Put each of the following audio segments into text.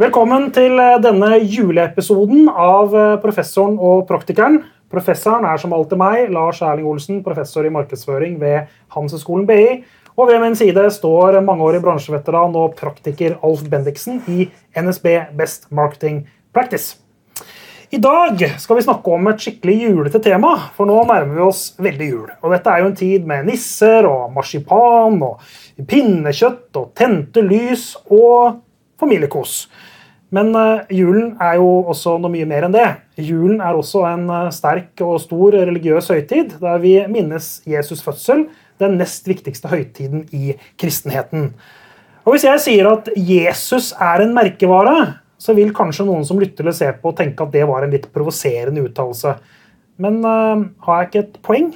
Velkommen til eh, denne juleepisoden av eh, Professoren og praktikeren. Professoren er som alltid meg, Lars Erling Olsen, professor i markedsføring ved Handelshøyskolen BI. Og ved min side står mangeårig bransjeveteran og praktiker Alf Bendiksen i NSB Best Marketing Practice. I dag skal vi snakke om et skikkelig julete tema, for nå nærmer vi oss veldig jul. Og dette er jo en tid med nisser og marsipan og pinnekjøtt og tente lys og familiekos. Men uh, julen er jo også noe mye mer enn det. Julen er også en uh, sterk og stor religiøs høytid, der vi minnes Jesus' fødsel, den nest viktigste høytiden i kristenheten. Og Hvis jeg sier at Jesus er en merkevare, så vil kanskje noen som lytter eller ser på, tenke at det var en litt provoserende uttalelse. Men uh, har jeg ikke et poeng?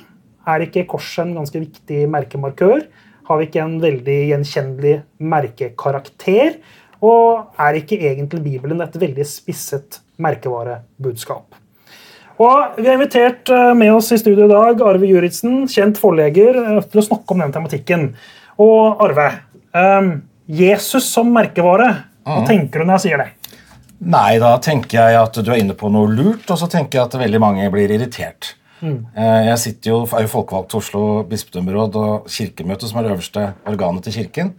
Er ikke korset en ganske viktig merkemarkør? Har vi ikke en veldig gjenkjennelig merkekarakter? Og er ikke egentlig Bibelen et veldig spisset merkevarebudskap? Og Vi har invitert eh, med oss i studio i dag Arve Juritzen, kjent forlegger, eh, til å snakke om den tematikken. Og Arve, um, Jesus som merkevare, hva mm. tenker du når jeg sier det? Nei, da tenker jeg at du er inne på noe lurt, og så tenker jeg at veldig mange blir irritert. Mm. Jeg sitter jo, er jo folkevalgt til Oslo bispedømmeråd og Kirkemøtet, som er det øverste organet til Kirken.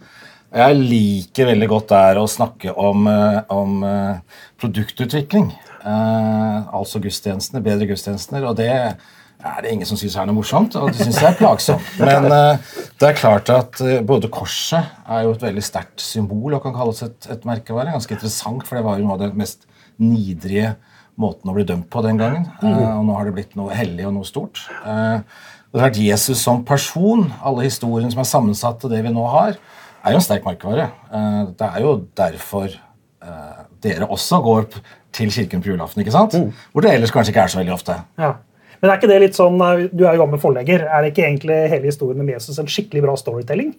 Jeg liker veldig godt der å snakke om, eh, om eh, produktutvikling. Eh, altså gudstjenestene, bedre gudstjenester. Og det er det ingen som syns er noe morsomt, og det syns jeg er plagsomt. Men det er klart at både korset er jo et veldig sterkt symbol og kan kalles et, et merkevare. Ganske interessant, for det var jo noe av det mest nidrige måten å bli dømt på den gangen. Eh, og nå har det blitt noe hellig og noe stort. det har vært Jesus som person, alle historiene som er sammensatt til det vi nå har, er jo en sterk merkevare. Eh, det er jo derfor eh, dere også går til kirken på julaften, ikke sant? Mm. hvor det ellers kanskje ikke er så veldig ofte. Ja. Men er ikke det litt sånn, eh, Du er jo gammel forlegger. Er det ikke egentlig hele historien med Jesus en skikkelig bra storytelling?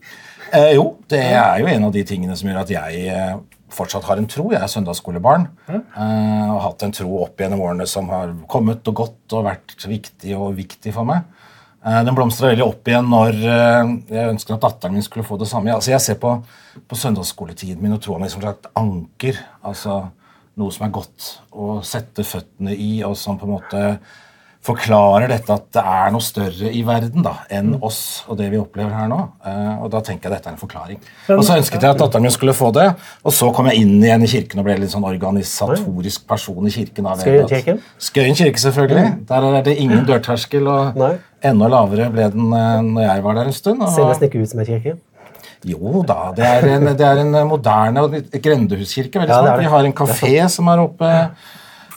Eh, jo, det er jo en av de tingene som gjør at jeg fortsatt har en tro. Jeg er søndagsskolebarn mm. eh, og har hatt en tro opp gjennom årene som har kommet og gått og vært viktig og viktig for meg. Eh, den blomstra veldig opp igjen når eh, jeg ønsket at datteren min skulle få det samme. Altså jeg ser på, på søndagsskoletiden min og troa mi som et anker. altså Noe som er godt å sette føttene i, og som på en måte forklarer dette at det er noe større i verden da, enn mm. oss og det vi opplever her nå. Uh, og da tenker jeg dette er en forklaring. Og Så ønsket jeg at datteren min skulle få det, og så kom jeg inn igjen i kirken og ble litt sånn organisatorisk person i kirken. Skøyen kirke? Skøyen kirke, selvfølgelig. Mm. Der er det ingen dørterskel, og Nei. Enda lavere ble den uh, når jeg var der en stund. Og... Ser nesten ikke ut som en kirke? Jo da, det er en, det er en moderne grendehuskirke. Ja, Vi har en kafé som er oppe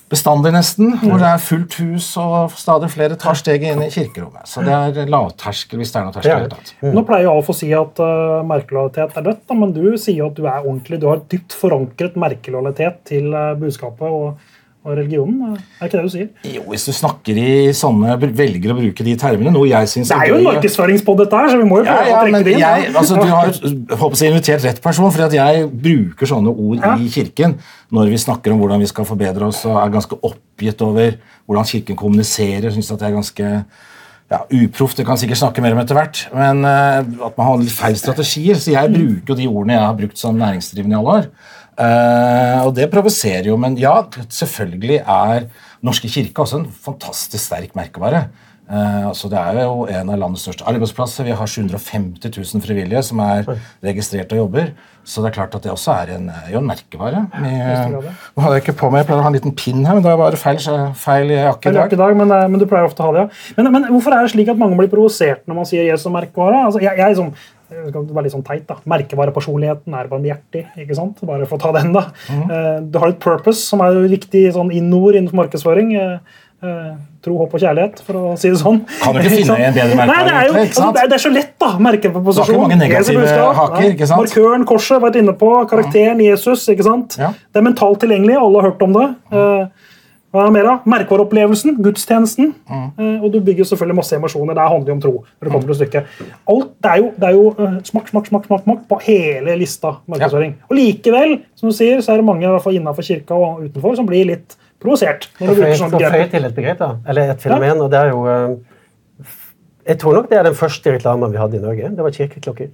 bestandig, nesten. Hvor det er fullt hus og stadig flere tar steget inn i kirkerommet. Så det er lavterskel hvis det er noe terskel. Ja. Mm. Nå pleier Alf å si at uh, merkelojalitet er dødt, da, men du sier at du er ordentlig, du har dypt forankret merkelojalitet til uh, budskapet. og og religionen? Er ikke det du sier? Jo, Hvis du snakker i sånne, velger å bruke de termene, noe jeg synes Det er jo en markedsføringspod, dette her, så vi må jo prøve ja, ja, å trekke det inn. Jeg, altså, du har håper jeg, invitert rett person, for jeg bruker sånne ord ja. i kirken når vi snakker om hvordan vi skal forbedre oss, og er ganske oppgitt over hvordan kirken kommuniserer. Synes at det er ganske ja, uproft. Det kan sikkert snakke mer om etter hvert. Men uh, at man har litt feil strategier. Så jeg bruker jo de ordene jeg har brukt som næringsdrivende i alle år. Uh, og det provoserer jo, men ja, selvfølgelig er Norske kirke også en fantastisk sterk merkevare. Uh, altså det er jo en av landets største arbeidsplasser. Vi har 750 000 frivillige som er registrert og jobber. Så det er klart at det også er en, jo en merkevare. Med, nå hadde jeg ikke på meg, Jeg pleier å ha en liten pinn her, men det var bare feil, feil jakke i dag. dag men, eh, men, du pleier ofte å ha det, ja. Men, men, hvorfor er det slik at mange blir provosert når man sier Jesus merkevare? Altså, jeg, jeg, som, skal være litt sånn teit, da. Merkevarepersonligheten er barmhjertig. ikke sant? Bare for å ta den, da. Mm. Du har et purpose, som er viktig sånn innord innenfor markedsføring. Uh, tro, håp og kjærlighet, for å si det sånn. Kan du ikke finne en bedre merkevare? Nei, det, er jo, altså, det, er, det er så lett, da. Merkeposisjon. Det er mange negative haker, ikke sant? Markøren, korset, vært inne på. Karakteren Jesus. ikke sant? Ja. Det er mentalt tilgjengelig. Alle har hørt om det. Uh, hva er mer da? Merkevareopplevelsen, gudstjenesten. Mm. Eh, og du bygger selvfølgelig masse emosjoner. Det handler jo om tro. når Det kommer til stykket. Alt, det er jo, det er jo uh, smak, smak, smak, smak, smak på hele lista markedsføring. Ja. Og likevel, som du sier, så er det mange i hvert fall innenfor kirka og utenfor som blir litt provosert. Sånn føye til et begrep, da, eller et fenomen. Ja. og det er jo... Eh, jeg tror nok det er den første reklamen vi hadde i Norge. Det var kirkeklokker.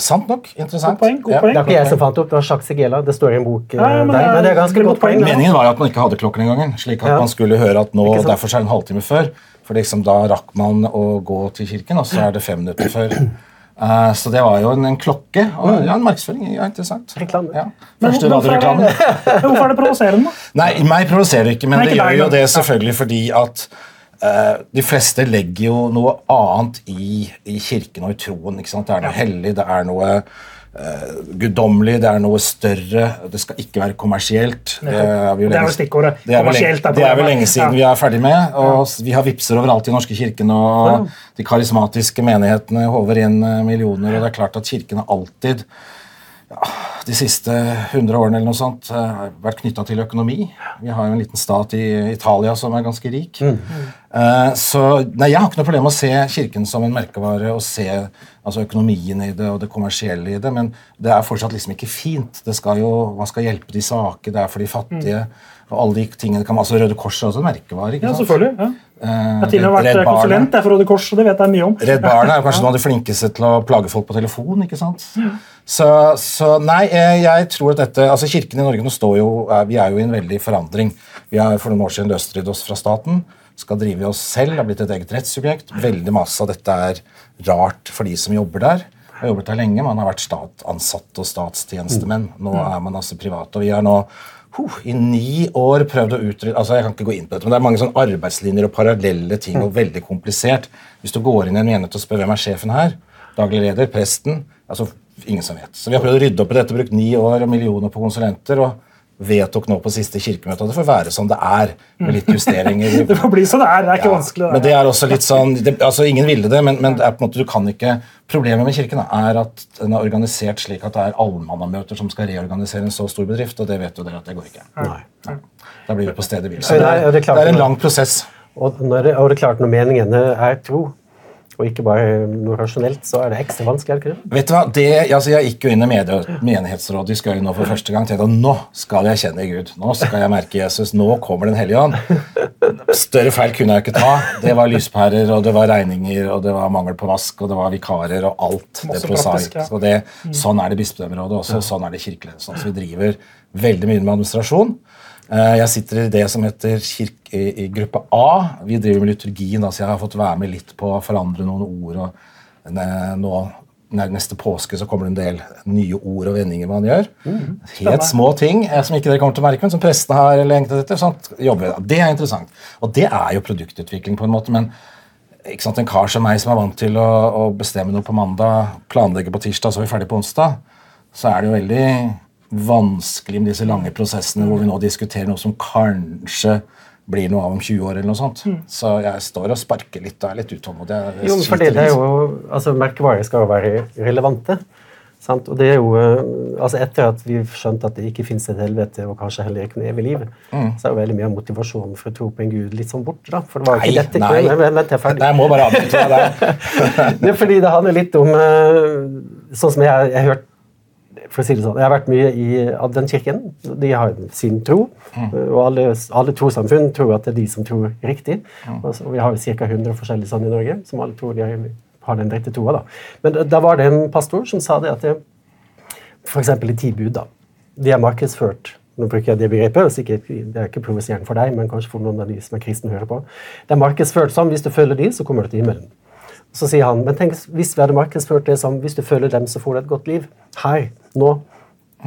Sant nok. Interessant. God poeng, god Ja. poeng. Det er ikke jeg som fant opp, det var Jacques Segela. Det står i en bok. Nei, men der, er- men det er ganske godt poeng. Meningen var jo at man ikke hadde klokken engang, slik at Ja. man skulle høre at nå, derfor er det en halvtime før. For liksom da rakk man å gå til kirken, og så er det fem minutter før. Uh, så det var jo en, en klokke og ja, en markedsføring. Ja, interessant. Reklame. Ja. Første hvorfor er radioreklame. Hvorfor er det provoserende? da? Nei, meg provoserer det ikke, men Nei, det gjør jo det selvfølgelig fordi at eh, de fleste legger jo noe annet i, i kirken og i troen. Det er noe hellig, det er noe uh, guddommelig, det er noe større. Det skal ikke være kommersielt. Det er, Det er jo stikkordet. Det er, Kommersielt er det er vel lenge siden Ja. vi er ferdig med. og Vi har vipser overalt i norske kirken, og de karismatiske menighetene håver inn eh, millioner. og det er klart at Kirken har alltid de siste 100 årene eller noe sånt har vært knytta til økonomi. Vi har jo en liten stat i Italia som er ganske rik. Eh, Så nei, Jeg har ikke noe problem med å se Kirken som en merkevare og se altså, økonomien i det og det kommersielle i det, men det er fortsatt liksom ikke fint. Det skal jo, Man skal hjelpe de svake, det er for de fattige. og alle de tingene kan, altså Røde Kors er også en merkevare. ikke Ja, sant? selvfølgelig. Ja. Eh, Jeg har tidligere vært Redd Barna. konsulent jeg, for Røde Kors, og det vet jeg mye om. Redd Barna er kanskje noen av de flinkeste til å plage folk på telefon. ikke sant? Så, så nei, jeg, tror at dette altså Kirken i Norge nå står jo, er, vi er jo i en veldig forandring. Vi har for noen år siden løsrevet oss fra staten. Skal drive oss selv, har blitt et eget rettssubjekt. Veldig masse av dette er rart for de som jobber der. Jeg har jobbet der lenge. Man har vært statansatt og statstjenestemenn. Nå er man altså privat. Og vi har nå huh, i ni år prøvd å utrydde altså Jeg kan ikke gå inn på dette, men det er mange sånne arbeidslinjer og parallelle ting og veldig komplisert. Hvis du går inn i en menighet og spør hvem er sjefen her, daglig leder, presten altså Ingen som vet. Så vi har prøvd å rydde opp i dette, brukt ni år og millioner på konsulenter. og vedtok nå på siste kirkemøte at det får være som det er, med litt justeringer. Det får bli som det er. Det er ikke Ja, vanskelig. Men det er også litt sånn, det, altså Ingen ville det, men, men det er på en måte, du kan ikke Problemet med kirken er at den er organisert slik at det er allmannamøter som skal reorganisere en så stor bedrift, og det vet jo dere at det går ikke. Nei. Da blir vi på stedet hvil. Det, det er klart det en lang prosess. Og, når det, og det er klart, når meningene er tro, og ikke bare noe rasjonelt, så er det ekstra vanskelig. ikke? Vet du hva, det, altså Jeg gikk jo inn i medie- menighetsrådet i Skøyen nå for første gang. tenkte at Nå skal jeg kjenne Gud. Nå skal jeg merke Jesus. Nå kommer Den hellige ånd. Større feil kunne jeg ikke ta. Det var lyspærer, og det var regninger, og det var mangel på vask, og det var vikarer og alt. Det prosaisk. praktisk, ja. Så det, Sånn er det bispedømmerådet også. Sånn er det i Sånn, så vi driver veldig mye med administrasjon. Eh, Jeg sitter i det som heter kirke, i, gruppe A. Vi driver med liturgien, så jeg har fått være med litt på å forandre noen ord. og nå Neste påske så kommer det en del nye ord og vendinger man gjør. Helt små ting eh, som ikke dere kommer til å merke, men som prestene har lengt etter. Sånt jobber vi. Det er interessant. Og det er jo produktutvikling på en måte. men ikke sant, En kar som meg som er vant til å, å bestemme noe på mandag, planlegge på tirsdag, så er vi ferdig på onsdag, så er det jo veldig vanskelig med disse lange prosessene hvor vi nå diskuterer noe som kanskje blir noe av om 20 år. eller noe sånt. Så jeg står og sparker litt og er litt utålmodig. Jo, fordi for det, det er jo, altså Merkevarer skal jo være relevante. Sant? Og det er jo, eh, altså Etter at vi skjønte at det ikke fins et helvete og kanskje heller ikke noe evig liv, Mm. så er jo veldig mye av motivasjonen for å tro på en gud litt sånn borte. da. For det var jo ikke dette nei. Nei, vent, jeg er ferdig. Nei, jeg må bare avbryte deg der. Det er fordi det handler litt om eh, Sånn som jeg jeg har hørt for å si det sånn, Jeg har vært mye i Adventkirken. De har sin tro. Mm. Og alle, alle trossamfunn tror at det er de som tror riktig. Mm. Og så- og vi har jo ca. 100 forskjellige sånne i Norge som alle tror de har, har den rette troa. da. Men da, da var det en pastor som sa det at det, f.eks. i ti bud. da, De er markedsført nå bruker jeg det begrepet, sikkert, Det er ikke provoserende for deg, men kanskje for noen av de som er kristne hører på. Det er markedsført som hvis du følger de, så kommer du til himmelen. Så sier han, men tenk hvis vi hadde markedsført det som hvis du følger dem, så får du et godt liv. Her, nå,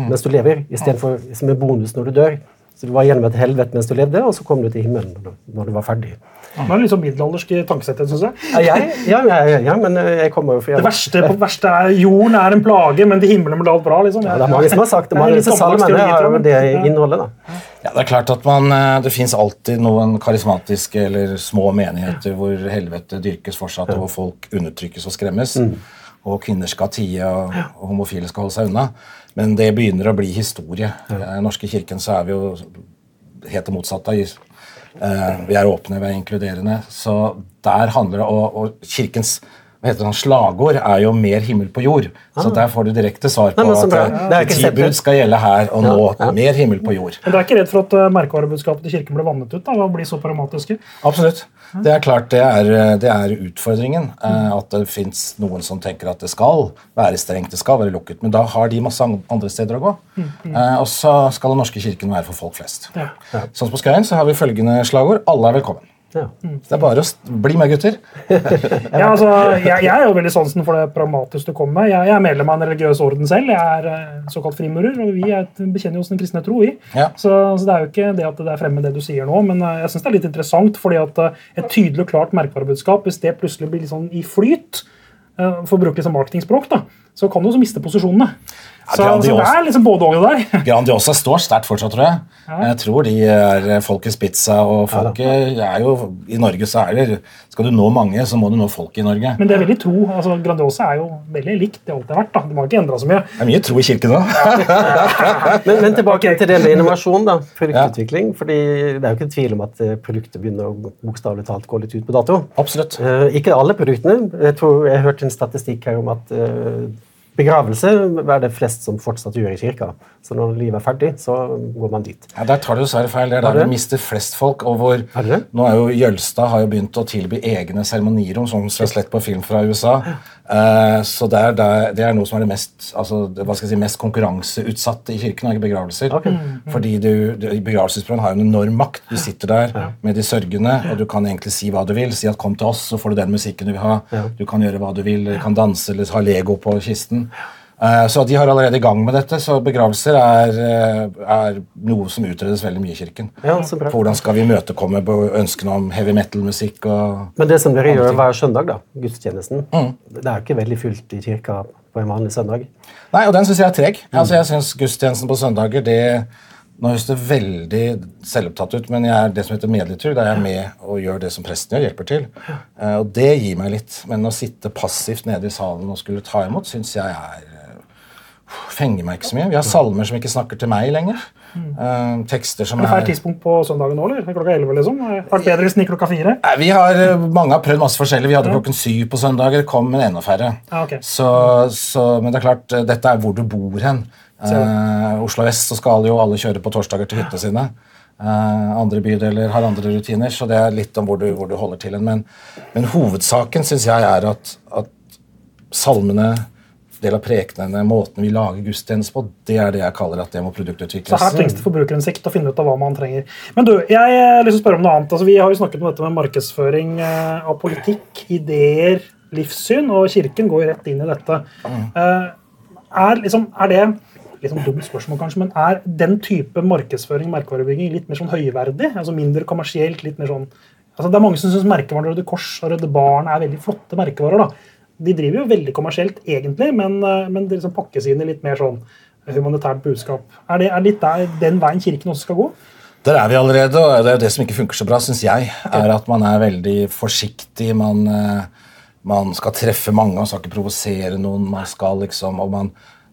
mens du lever, istedenfor som en bonus når du dør. Så du var gjennom et helvete mens du levde, og så kom du til himmelen når du, var ferdig. Det er litt sånn middelaldersk tankesett, syns jeg. Ja, ja, ja, ja, men eh, jeg kommer jo fra Det verste, på verste er jorden er en plage, men til himmelen blir alt bra. liksom. ja, Det er mange som har sagt det. Mange disse salmene har jo det innholdet. da. Ja, Det er klart at man, eh, det fins alltid noen karismatiske eller små menigheter hvor helvete dyrkes fortsatt, og hvor folk undertrykkes og skremmes. Og kvinner skal tie, og, og homofile skal holde seg unna. Men det begynner å bli historie. I Den norske kirken så er vi jo helt det motsatte. Eh, vi er åpne, vi er inkluderende. Så der handler det om og kirkens hva slagord er jo 'mer himmel på jord'. Så der får du direkte svar på Nei, at eh, ti bud skal gjelde her og nå. ja. Mer himmel på jord. Men du er ikke redd for at uh, merkevarebudskapet til kirken blir vannet ut? da, og blir bli så pragmatiske? Absolutt. Det er klart det er, det er utfordringen. eh, At det fins noen som tenker at det skal være strengt, det skal være lukket. Men da har de masse andre steder å gå. Eh, Og så skal den norske kirken være for folk flest. Ja. Sånn som på Skøyen så har vi følgende slagord alle er velkommen. Ja. Det er bare å bli med, gutter. Ja, altså, jeg, jeg er jo veldig sansen for det pragmatiske du kommer med. Jeg, jeg er medlem av en religiøs orden selv. Jeg er eh, såkalt frimurer, og vi er, et- bekjenner oss den kristne tro. vi. Ja. Så, så det er jo ikke det at det er fremme det du sier nå, men eh, jeg synes det er litt interessant, fordi at eh, et tydelig og klart merkevarebudskap, hvis det plutselig blir litt sånn i flyt, for å bruke det som marketingspråk, da, så kan du også miste posisjonene. Så, så det er liksom både og det der. Grandiosa står sterkt fortsatt, tror jeg. Jeg tror de er folkets pizza, og folket er jo I Norge så er det Skal du nå mange, så må du nå folket i Norge. Men det er veldig tro. altså Grandiosa er jo veldig likt det alltid har vært. da. Det må ikke endre så mye. Det er mye tro i kirken òg. Men, men tilbake til det med innovasjon. da, Produktutvikling. fordi Det er jo ikke tvil om at eh, produktet begynner å bokstavelig talt gå litt ut på dato. Absolutt. Uh, ikke alle produktene. Jeg tror jeg hørte en statistikk her om at eh, begravelse er det flest som fortsatt gjør i kirka. Så når livet er ferdig, så går man dit. Ja, Der tar du dessverre feil. Det er der vi mister flest folk. og hvor? Nå er jo Jølstad har jo begynt å tilby egne seremonirom, som vi har slett på film fra USA. Eh, så det er, der- det er noe som er det mest altså, det- hva skal jeg si, mest konkurranseutsatte i kirken, er begravelser. mm. Fordi du, du, har jo en enorm makt. Du sitter der med de sørgende, og du kan egentlig si hva du vil. Si at 'kom til oss, så får du den musikken du vil ha'. Du kan gjøre hva du vil, du kan danse eller ha Lego på kisten. Eh, Så de har allerede i gang med dette, så begravelser er, eh, er noe som utredes veldig mye i kirken. Ja, så bra. Hvordan skal vi imøtekomme på ønskene om heavy metal-musikk og Men det som dere gjør hver søndag, da, gudstjenesten, det er jo ikke veldig fullt i kirka på en vanlig søndag. Nei, og den syns jeg er treg. Altså, jeg synes Gudstjenesten på søndager det Nå høres det veldig selvopptatt ut, men jeg er det som heter medlitur. Da er jeg med og gjør det som presten gjør, hjelper til. Eh, og det gir meg litt. Men å sitte passivt nede i salen og skulle ta imot, syns jeg er Fenger meg ikke så mye. Vi har salmer som ikke snakker til meg lenger. Eh, tekster som Er det feil er tidspunkt på søndagen nå, eller? Klokka 11, liksom? Vært bedre hvis den gikk klokka 4. Nei, vi har, eh, Mange har prøvd masse forskjellig. Vi hadde klokken syv på søndager. Kom en enda færre. Ja, ok. så, så, men det er klart, eh, dette er hvor du bor hen. Uh, Oslo vest så skal jo alle kjøre på torsdager til hyttene sine. Uh, andre bydeler har andre rutiner, så det er litt om hvor du, hvor du holder til. Men, men hovedsaken syns jeg er at, at salmene, del av prekenene, måten vi lager gudstjenester på, det er det jeg kaller at det må produktutvikles. Så her trengs det forbrukerinnsikt å finne ut av hva man trenger. Men du, jeg har lyst til å spørre om noe annet. Altså, vi har jo snakket om dette med markedsføring eh, av politikk, ideer, livssyn, og kirken går jo rett inn i dette. Eh, er, liksom, er det litt sånn dumt spørsmål kanskje, men er den type markedsføring merkevarebygging litt mer sånn høyverdig? altså Mindre kommersielt? litt mer sånn... Altså, det er Mange som syns merkevarer Røde Kors og Røde Barn er veldig flotte merkevarer. da. De driver jo veldig kommersielt, egentlig, men, eh, men det liksom pakkes inn i litt mer sånn humanitært budskap. Er det, er litt der, den veien kirken også skal gå? Der er vi allerede, og det er det som ikke funker så bra, syns jeg. er At man er veldig forsiktig. Man, eh, man skal treffe mange, man skal ikke provosere noen. man skal liksom, og man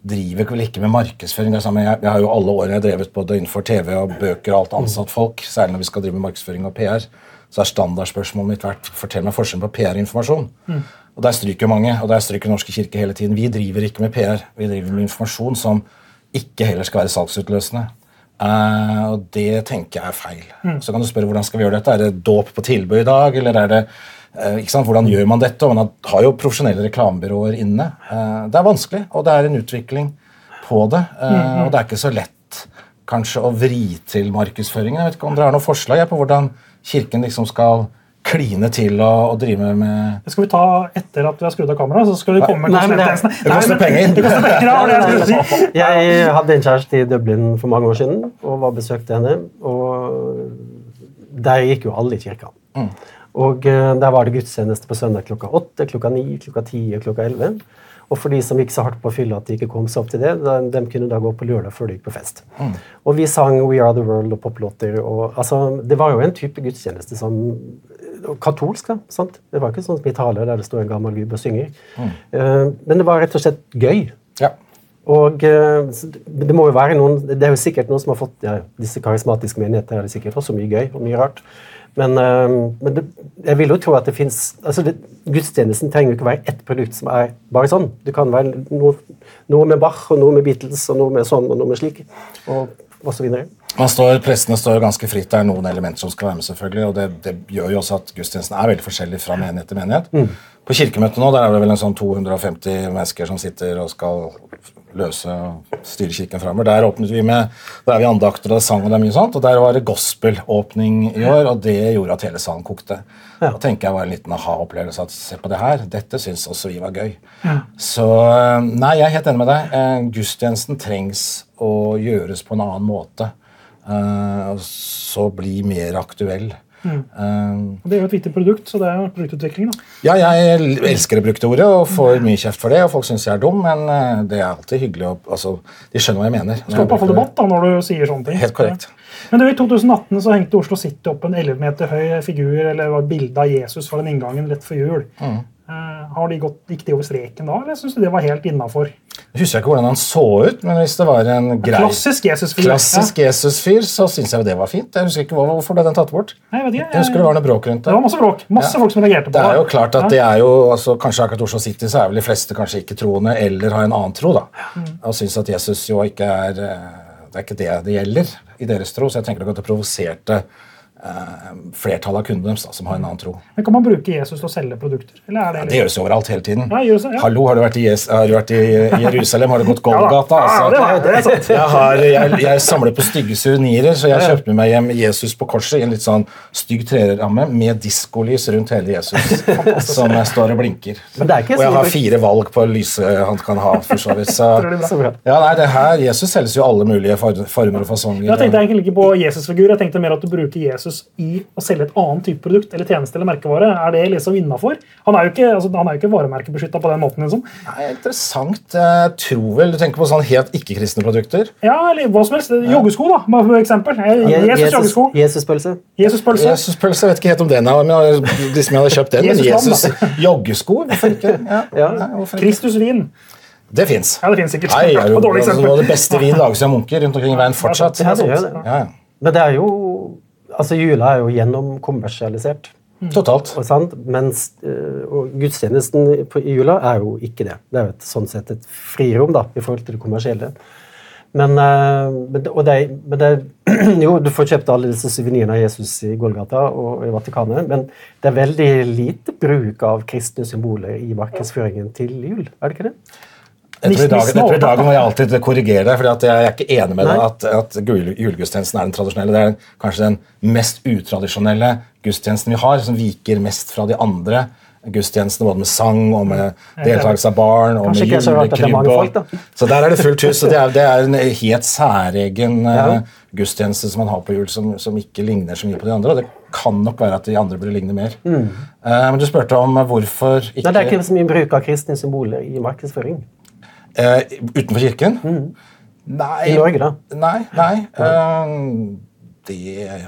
driver vel ikke med markedsføring. jeg har jo alle årene jeg har drevet både innenfor TV og bøker og alt ansatt folk, særlig når vi skal drive med markedsføring og PR, så er standardspørsmålet mitt vært fortell meg forskjellen på PR og Mm. Og Der stryker mange, og der stryker Norske kirke hele tiden. Vi driver ikke med PR, vi driver med informasjon som ikke heller skal være salgsutløsende. Eh, og det tenker jeg er feil. Så kan du spørre hvordan skal vi gjøre dette. Er det dåp på tilbud i dag, eller er det eh, ikke sant? Hvordan gjør man dette? Og man har jo profesjonelle reklamebyråer inne. Eh, det er vanskelig, og det er en utvikling på det. eh, Og det er ikke så lett kanskje å vri til markedsføringen. Jeg vet ikke om dere har noen forslag på hvordan Kirken liksom skal kline til og, og drive med Det skal vi ta etter at vi har skrudd av kameraet. så skal vi komme med Nei, men det- det koster penger. Det koster penger, ja, det jeg skulle si. Jeg hadde en kjæreste i Dublin for mange år siden og var besøkte henne. og Der gikk jo alle i kirka. Og eh, Der var det gudstjeneste på søndag klokka åtte, klokka ni, klokka ti og klokka elleve. Og for de som gikk så hardt på fylla at de ikke kom seg opp til det, de, de kunne da gå på lørdag før de gikk på fest. Og vi sang We Are The World og poplåter. altså, Det var jo en type gudstjeneste som Katolsk, da. sant? Det var ikke sånn som i taler der det står en gammel gubbe og synger. Eh, men det var rett og slett gøy. Ja. Og eh, det må jo være noen Det er jo sikkert noen som har fått ja, Disse karismatiske menigheter er det sikkert også mye gøy og mye rart. Men, eh, men det, jeg vil jo tro at det fins altså Gudstjenesten trenger jo ikke være ett produkt som er bare sånn. Det kan være noe, noe med Bach og noe med Beatles og noe med sånn og noe med slik. Og så videre. Man står, Prestene står ganske fritt. Det er noen elementer som skal være med, selvfølgelig, og det, det gjør jo også at gudstjenesten er veldig forskjellig fra menighet til menighet. På kirkemøtet nå der er det vel en sånn 250 mennesker som sitter og skal løse og styre kirken framover. Der åpnet vi med, da er vi andakter og sang og det er mye sånt, og der var det gospel-åpning i år, og det gjorde at hele salen kokte. Da tenker jeg var en liten aha-opplevelse at se på det her, dette syns også vi var gøy. Så nei, jeg er helt enig med deg. Eh, Gudstjenesten trengs å gjøres på en annen måte. eh, så bli mer aktuell. Eh, Det er jo et viktig produkt, så det er jo produktutvikling. da. ja, jeg elsker det brukte ordet og får mye kjeft for det, og folk syns jeg er dum, men eh, det er alltid hyggelig å altså, De skjønner hva jeg mener. Det skaper iallfall debatt da, når du sier sånne ting. Helt korrekt. Men du, I 2018 så hengte Oslo City opp en 11 meter høy figur eller var bilde av Jesus foran inngangen rett før jul. Mm. Uh, har de gått, Gikk de over streken da, eller syns du det var helt innafor? Jeg ikke hvordan han så ut, men hvis det var en grei Klassisk Jesus-fyr, klassisk Jesus-fyr, så syns jeg jo det var fint. Jeg husker ikke hvor- Hvorfor ble den tatt bort? Nei, Jeg vet ikke, Jeg husker det var noe bråk rundt det Det var masse bråk. Masse Ja. folk som reagerte på Det Det er jo klart at det er jo, altså Kanskje akkurat Oslo City så er vel de fleste kanskje ikke troende eller har en annen tro. da, Og syns at Jesus jo ikke er eh, Det er ikke det det gjelder i deres tro, så jeg tenker nok at det provoserte flertallet av kundene deres som har en annen tro. Men Kan man bruke Jesus til å selge produkter? Eller er det, Det gjøres jo overalt hele tiden. Ja, gjøres det, ja. Hallo, har du vært i, Jes- har du vært i Jerusalem? Har du gått Golgata? Altså, det jeg, det jeg, har, jeg, jeg samler på stygge suvenirer, så jeg kjøpte med meg hjem Jesus på korset i en litt sånn stygg treramme med diskolys rundt hele Jesus som står og blinker. Men det er ikke og jeg har fire valg på lyset han kan ha. for så vidt. Så, ja, nei, det her, Jesus selges jo alle mulige former og fasonger. Jeg tenkte egentlig ikke på Jesus-figur, jeg tenkte mer at du bruker Jesus i å selge et annet type produkt eller tjeneste eller merkevare. Er det liksom innafor? Han er jo ikke, altså, han er jo ikke varemerkebeskytta på den måten. liksom. Nei, interessant. Jeg tror vel, Du tenker på sånn helt ikke-kristne produkter? Ja, eller hva som helst. Joggesko, da, for eksempel. Jesus Jesus- joggesko. Jesuspølse. Jesus-pølse. Jesus-pølse, jeg vet ikke helt om den er, men jeg, liksom hadde kjøpt den. Men Jesus Jesus joggesko, hvorfor ikke? Ja, Ja. Nei, ikke? Kristus-vin. Det fins. Ja, det finnes sikkert. Nei, er Det jo, altså, det beste vin lages av munker rundt omkring i veien fortsatt. Ja, det det. Ja, ja. Men det er jo Altså, jula er jo gjennomkommersialisert. Totalt. Og sant? Mens øh, og gudstjenesten på- i jula er jo ikke det. Det er jo et, sånn sett et frirom da, i forhold til det kommersielle. Men, øh, og det, men det, jo, du får kjøpt alle disse suvenirene av Jesus i Golgata og i Vatikanet, men det er veldig lite bruk av kristne symboler i markedsføringen til jul. Er det ikke det? Jeg tror, i dag, jeg tror i dag må jeg alltid korrigere deg, for jeg er ikke enig med deg at, at julegudstjenesten er den tradisjonelle. Det er kanskje den mest utradisjonelle gudstjenesten vi har, som viker mest fra de andre gudstjenestene, både med sang og med deltakelse av barn og Kanskje med julekrybbe. Så der er det fullt hus. og Det er, det er en helt særegen eh, Ja. gudstjeneste som man har på jul, som, som ikke ligner så mye på de andre. og Det kan nok være at de andre burde ligne mer. Mm. Uh, men du spurte om hvorfor ikke, Nei, det er ikke så mye bruk av kristne symboler i markedsføring. Eh, utenfor kirken. Nei, Mm. I Norge, da? Nei. nei eh, det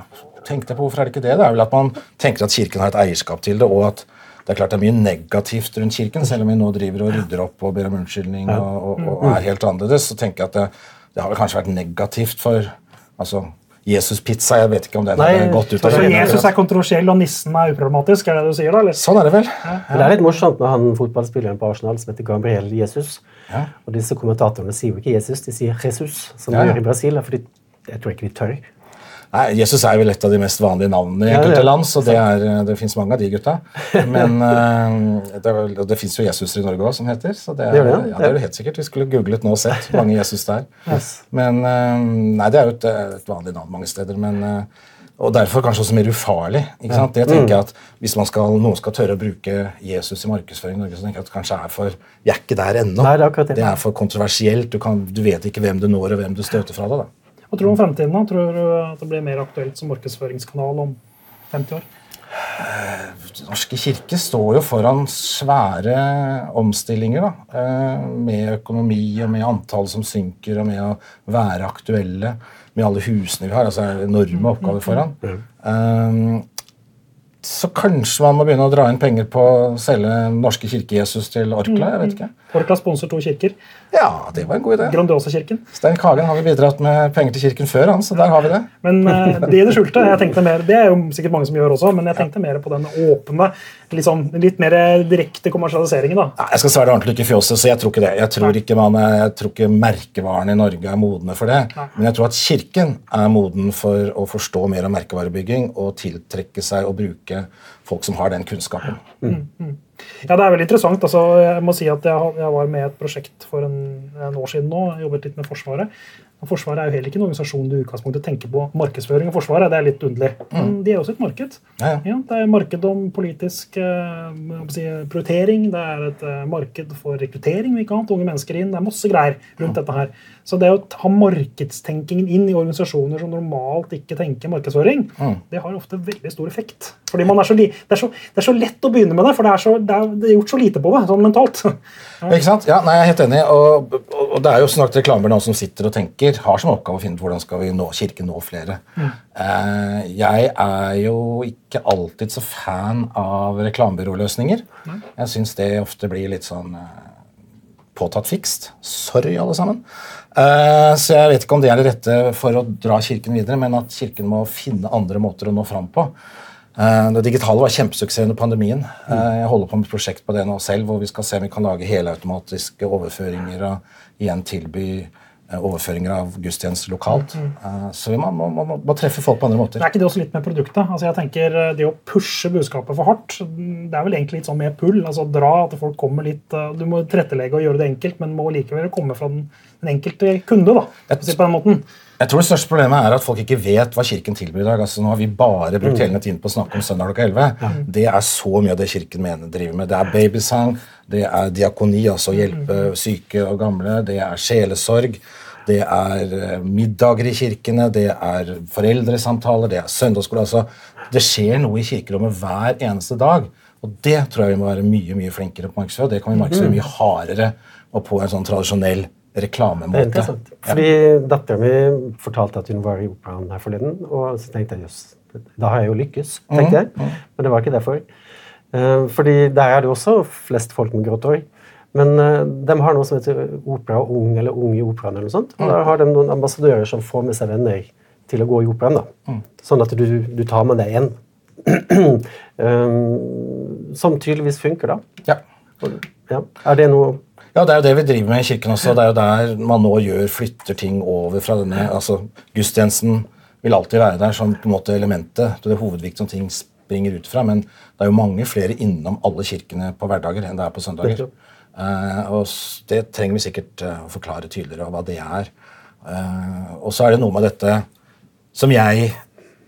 tenkte jeg på. Hvorfor er det ikke det? Det er vel at man tenker at Kirken har et eierskap til det, og at det er klart det er mye negativt rundt Kirken, selv om vi nå driver og rydder opp og ber om unnskyldning og, og, og er helt annerledes. Så tenker jeg at det, det har vel kanskje vært negativt for altså, Jesus-pizza. Jeg vet ikke om den er har gått ut av Så Jesus er kontroversiell, og nissen er uproblematisk? er det du sier da, eller? Sånn er det vel. Men det er litt morsomt med han fotballspilleren på Arsenal som heter Gabriel Jesus. Ja. Og disse kommentatorene sier jo ikke Jesus, de sier Jesus, som Ja, de ja. gjør i Brasil. Fordi jeg tror ikke de tør. Nei, Jesus er vel et av de mest vanlige navnene i enkelte land, så det, er, det fins mange av de gutta. Men eh, det, og det fins jo Jesuser i Norge òg, som heter. Så det er, Det ja, det er jo helt sikkert. Vi skulle googlet nå og sett mange Jesus er. Yes. Men eh, Nei, det er jo et, et vanlig navn mange steder. men... eh, og derfor kanskje også mer ufarlig. ikke sant? Det tenker jeg at Hvis man skal, noen skal tørre å bruke Jesus i markedsføring i Norge, så tenker jeg at det kanskje er for Jeg er ikke der ennå. Nei, det er det. det er for kontroversielt. Du, kan, du vet ikke hvem du når, og hvem du støter fra det. da. Hva tror du om fremtiden? da? Tror du at det blir mer aktuelt som markedsføringskanal om 50 år? Norske kirke står jo foran svære omstillinger. da, eh, Med økonomi og med antall som synker, og med å være aktuelle med alle husene vi har. altså enorme oppgaver foran. Eh, Så kanskje man må begynne å dra inn penger på å selge Norske kirke-Jesus til Orkla? jeg vet ikke. Orkla sponser to kirker. Ja, det var en god idé. Grandiosa-kirken. Stein Kagen har vi bidratt med penger til kirken før, han, så der har vi det. Men uh, det i det skjulte jeg tenkte mer, Det er jo sikkert mange som gjør også, men jeg tenkte mer på den åpne sånn, litt mer direkte kommersialiseringen. da. Nei, Jeg skal svare ordentlig ikke fjåse, så jeg tror ikke det. Jeg tror ikke, man er, jeg tror ikke merkevarene i Norge er modne for det. Men jeg tror at Kirken er moden for å forstå mer om merkevarebygging og tiltrekke seg og bruke folk som har den kunnskapen. Ja, Det er veldig interessant. altså Jeg må si at jeg, jeg var med i et prosjekt for en, en år siden nå. Jeg jobbet litt med Forsvaret. Og Forsvaret er jo heller ikke en organisasjon du i utgangspunktet tenker på markedsføring av Forsvaret. Det er litt underlig. Men de er også et marked. Ja, ja. Ja, det er marked om politisk eh, si, prioritering. Det er et eh, marked for rekruttering. Vi kan ha unge mennesker inn. Det er masse greier rundt dette her. Så det å ta markedstenkingen inn i organisasjoner som normalt ikke tenker markedsføring, det har ofte veldig stor effekt. Fordi man er så det, er så, det er så lett å begynne med det, for det er, så, det er, det gjort så lite på det sånn mentalt. Ikke sant? Ja, nei, Jeg er helt enig. Og, og, og det er jo snart reklamer nå som sitter og tenker, har som oppgave å finne ut hvordan skal vi nå Kirken nå flere. Eh, jeg er jo ikke alltid så fan av reklamebyråløsninger. Jeg syns det ofte blir litt sånn eh, påtatt fikst. Sorry, alle sammen. Eh, så jeg vet ikke om det er det rette for å dra Kirken videre, men at Kirken må finne andre måter å nå fram på. Eh, Det digitale var kjempesuksess under pandemien. Eh, Jeg holder på med et prosjekt på det nå selv, hvor vi skal se om vi kan lage helautomatiske overføringer og igjen tilby eh, overføringer av gudstjenester lokalt. Eh, Så vi må, må, må, må treffe folk på andre Det måter. er ikke det også litt med produktet? Altså jeg tenker Det å pushe budskapet for hardt, det er vel egentlig litt sånn med pull. altså Dra at folk kommer litt Du må tilrettelegge og gjøre det enkelt, men må likevel komme fra den, den enkelte kunde. da, det på den måten. Jeg tror det største problemet er at folk ikke vet hva Kirken tilbyr i dag. Altså, nå har vi bare brukt hele tiden på å snakke om søndag klokka 11. Det er så mye av det Kirken mener driver med. Det er babysang, det er diakoni, altså å hjelpe syke og gamle, det er sjelesorg. Det er eh, middager i kirkene, det er foreldresamtaler, det er søndagsskole. altså Det skjer noe i kirkerommet hver eneste dag. Og det tror jeg vi må være mye mye flinkere på å markedsføre. Det kan vi markedsføre mye hardere og på en sånn tradisjonell er reklamemåte. interessant. Fordi Dattera mi fortalte at hun var i operaen her forleden, og så tenkte jeg jøss, da har jeg jo lykkes. tenkte jeg. Men det var ikke derfor. Eh, fordi der er det også flest folk med grått hår. Men eh, de har noe som heter Opera Ung eller Ung i operaen. eller noe sånt. Og da har de noen ambassadører som får med seg venner til å gå i operaen. da. Sånn at du, du tar med deg en. um, som tydeligvis funker, da. Ja. Ja. Er det noe Ja, Det er jo det vi driver med i kirken også. Det er jo der man nå gjør, flytter ting over fra denne altså Gudstjenesten vil alltid være der som på en måte elementet. Det er hovedviktig som ting springer ut fra. Men det er jo mange flere innom alle kirkene på hverdager enn det er på søndager. Eh, og det trenger vi sikkert uh, å forklare tydeligere hva det er. Uh, og så er det noe med dette som jeg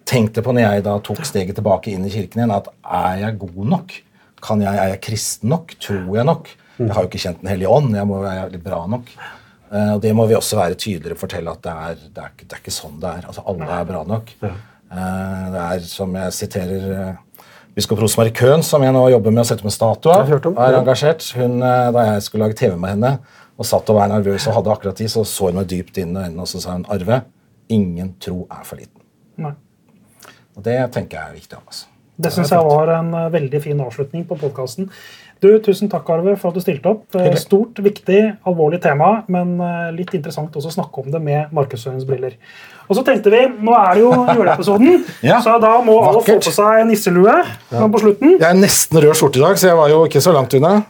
tenkte på når jeg da tok steget tilbake inn i kirken igjen, at er jeg god nok? Kan jeg, er jeg kristen nok? Tror jeg nok? Jeg har jo ikke kjent Den hellige ånd. Jeg må være bra nok. Eh, og Det må vi også være tydeligere og fortelle at det er, det er, det er ikke sånn det er. Altså Alle er bra nok. Eh, Det er som jeg siterer eh, biskop Rosmarie Køhn, som jeg nå jobber med å sette med statue av. er engasjert. Hun, da jeg skulle lage TV med henne og satt og var nervøs og hadde akkurat tid, så så hun meg dypt inn i øynene og så sa hun, Arve, ingen tro er for liten. Nei. Og det tenker jeg er viktig. Altså. Det syns jeg var en eh, veldig fin avslutning på podkasten. Du, Tusen takk, Arve, for at du stilte opp. Eh, Hyggelig. Stort, viktig, alvorlig tema, men eh, litt interessant også å snakke om det med markedsføringsbriller. Og så tenkte vi, Nå er det jo juleepisoden, Ja, så da må alle få på seg nisselue ja. på slutten. Jeg er nesten rød skjorte i dag, så jeg var jo ikke så langt unna.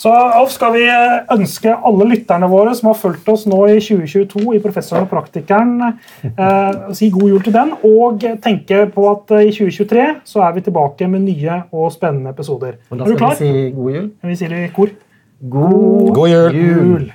Så Alf, skal vi eh, ønske alle lytterne våre som har fulgt oss nå i 2022 i Professoren og praktikeren, eh, si god jul til den, og tenke på at eh, i 2023 så er vi tilbake med nye og spennende episoder. Og da Er skal vi si god jul. Vi sier i kor. God, God jul! Jul.